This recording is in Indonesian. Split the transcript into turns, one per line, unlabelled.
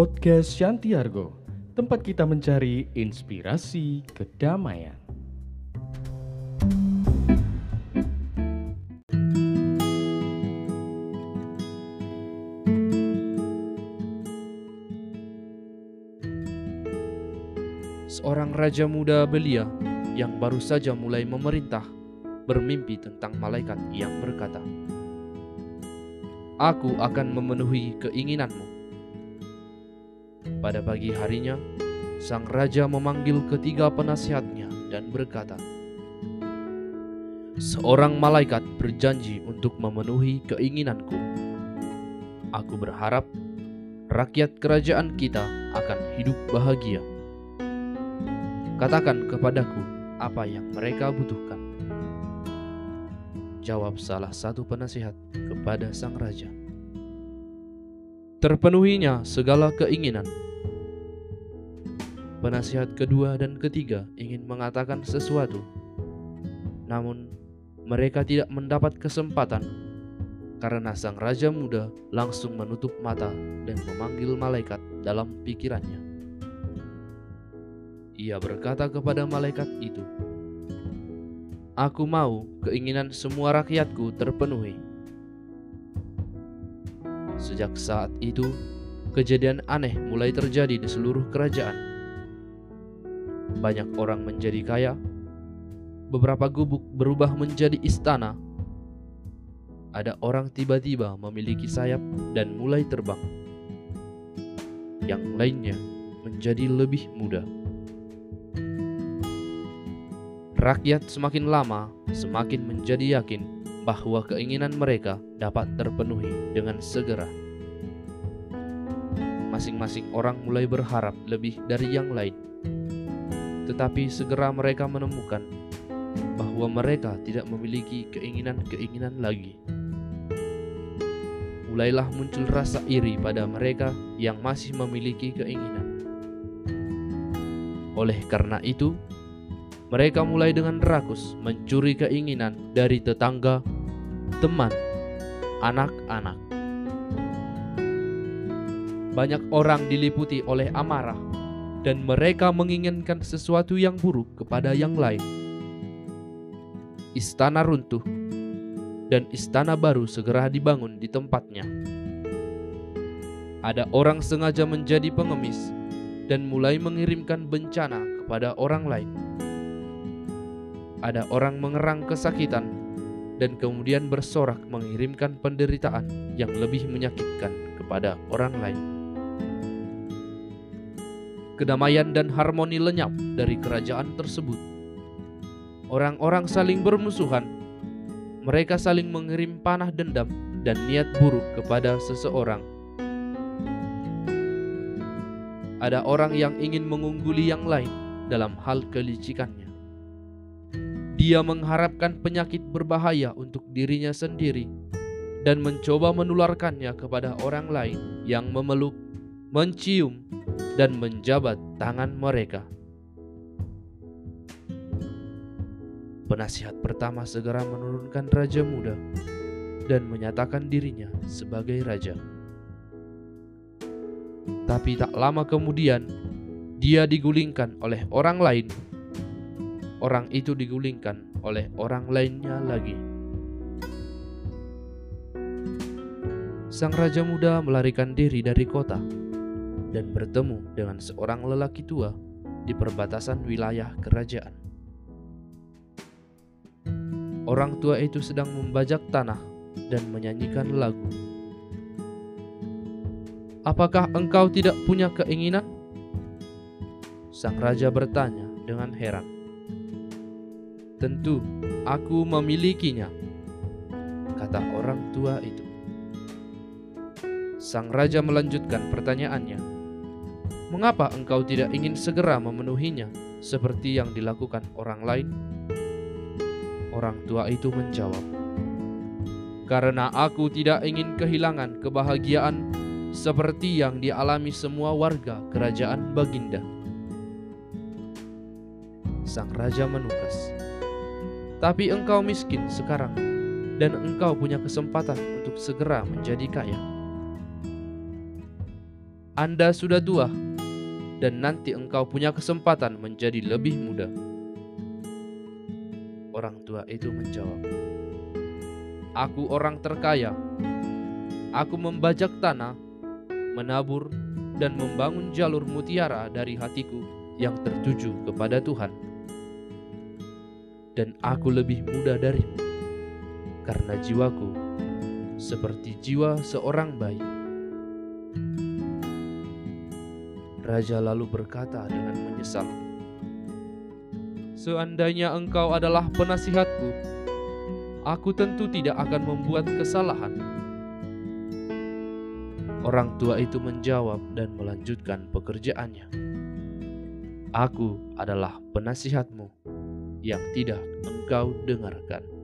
Podcast Shantiargo, tempat kita mencari inspirasi kedamaian.
Seorang raja muda belia yang baru saja mulai memerintah bermimpi tentang malaikat yang berkata, Aku akan memenuhi keinginanmu. Pada pagi harinya, sang raja memanggil ketiga penasihatnya dan berkata, Seorang malaikat berjanji untuk memenuhi keinginanku. Aku berharap rakyat kerajaan kita akan hidup bahagia. Katakan kepadaku apa yang mereka butuhkan. Jawab salah satu penasihat kepada sang raja. Terpenuhinya segala keinginan. Penasihat kedua dan ketiga ingin mengatakan sesuatu, namun mereka tidak mendapat kesempatan karena sang raja muda langsung menutup mata dan memanggil malaikat dalam pikirannya. Ia berkata kepada malaikat itu, "Aku mau keinginan semua rakyatku terpenuhi." Sejak saat itu, kejadian aneh mulai terjadi di seluruh kerajaan. Banyak orang menjadi kaya, beberapa gubuk berubah menjadi istana. Ada orang tiba-tiba memiliki sayap dan mulai terbang. Yang lainnya menjadi lebih mudah. Rakyat semakin lama semakin menjadi yakin bahwa keinginan mereka dapat terpenuhi dengan segera. Masing-masing orang mulai berharap lebih dari yang lain, tetapi segera mereka menemukan bahwa mereka tidak memiliki keinginan-keinginan lagi. Mulailah muncul rasa iri pada mereka yang masih memiliki keinginan. Oleh karena itu, mereka mulai dengan rakus mencuri keinginan dari tetangga, teman, anak-anak. Banyak orang diliputi oleh amarah, dan mereka menginginkan sesuatu yang buruk kepada yang lain. Istana runtuh, dan istana baru segera dibangun di tempatnya. Ada orang sengaja menjadi pengemis dan mulai mengirimkan bencana kepada orang lain ada orang mengerang kesakitan dan kemudian bersorak mengirimkan penderitaan yang lebih menyakitkan kepada orang lain. Kedamaian dan harmoni lenyap dari kerajaan tersebut. Orang-orang saling bermusuhan. Mereka saling mengirim panah dendam dan niat buruk kepada seseorang. Ada orang yang ingin mengungguli yang lain dalam hal kelicikannya dia mengharapkan penyakit berbahaya untuk dirinya sendiri dan mencoba menularkannya kepada orang lain yang memeluk, mencium, dan menjabat tangan mereka. Penasihat pertama segera menurunkan raja muda dan menyatakan dirinya sebagai raja. Tapi tak lama kemudian, dia digulingkan oleh orang lain orang itu digulingkan oleh orang lainnya lagi. Sang raja muda melarikan diri dari kota dan bertemu dengan seorang lelaki tua di perbatasan wilayah kerajaan. Orang tua itu sedang membajak tanah dan menyanyikan lagu. "Apakah engkau tidak punya keinginan?" Sang raja bertanya dengan heran. Tentu aku memilikinya, kata orang tua itu. Sang raja melanjutkan pertanyaannya, "Mengapa engkau tidak ingin segera memenuhinya seperti yang dilakukan orang lain?" Orang tua itu menjawab, "Karena aku tidak ingin kehilangan kebahagiaan seperti yang dialami semua warga kerajaan Baginda." Sang raja menukas, tapi engkau miskin sekarang, dan engkau punya kesempatan untuk segera menjadi kaya. Anda sudah tua, dan nanti engkau punya kesempatan menjadi lebih muda. Orang tua itu menjawab, "Aku orang terkaya. Aku membajak tanah, menabur, dan membangun jalur mutiara dari hatiku yang tertuju kepada Tuhan. Dan aku lebih muda darimu, karena jiwaku seperti jiwa seorang bayi." Raja lalu berkata dengan menyesal, "Seandainya engkau adalah penasihatku, aku tentu tidak akan membuat kesalahan." Orang tua itu menjawab dan melanjutkan pekerjaannya. "Aku adalah penasihatmu yang tidak engkau dengarkan."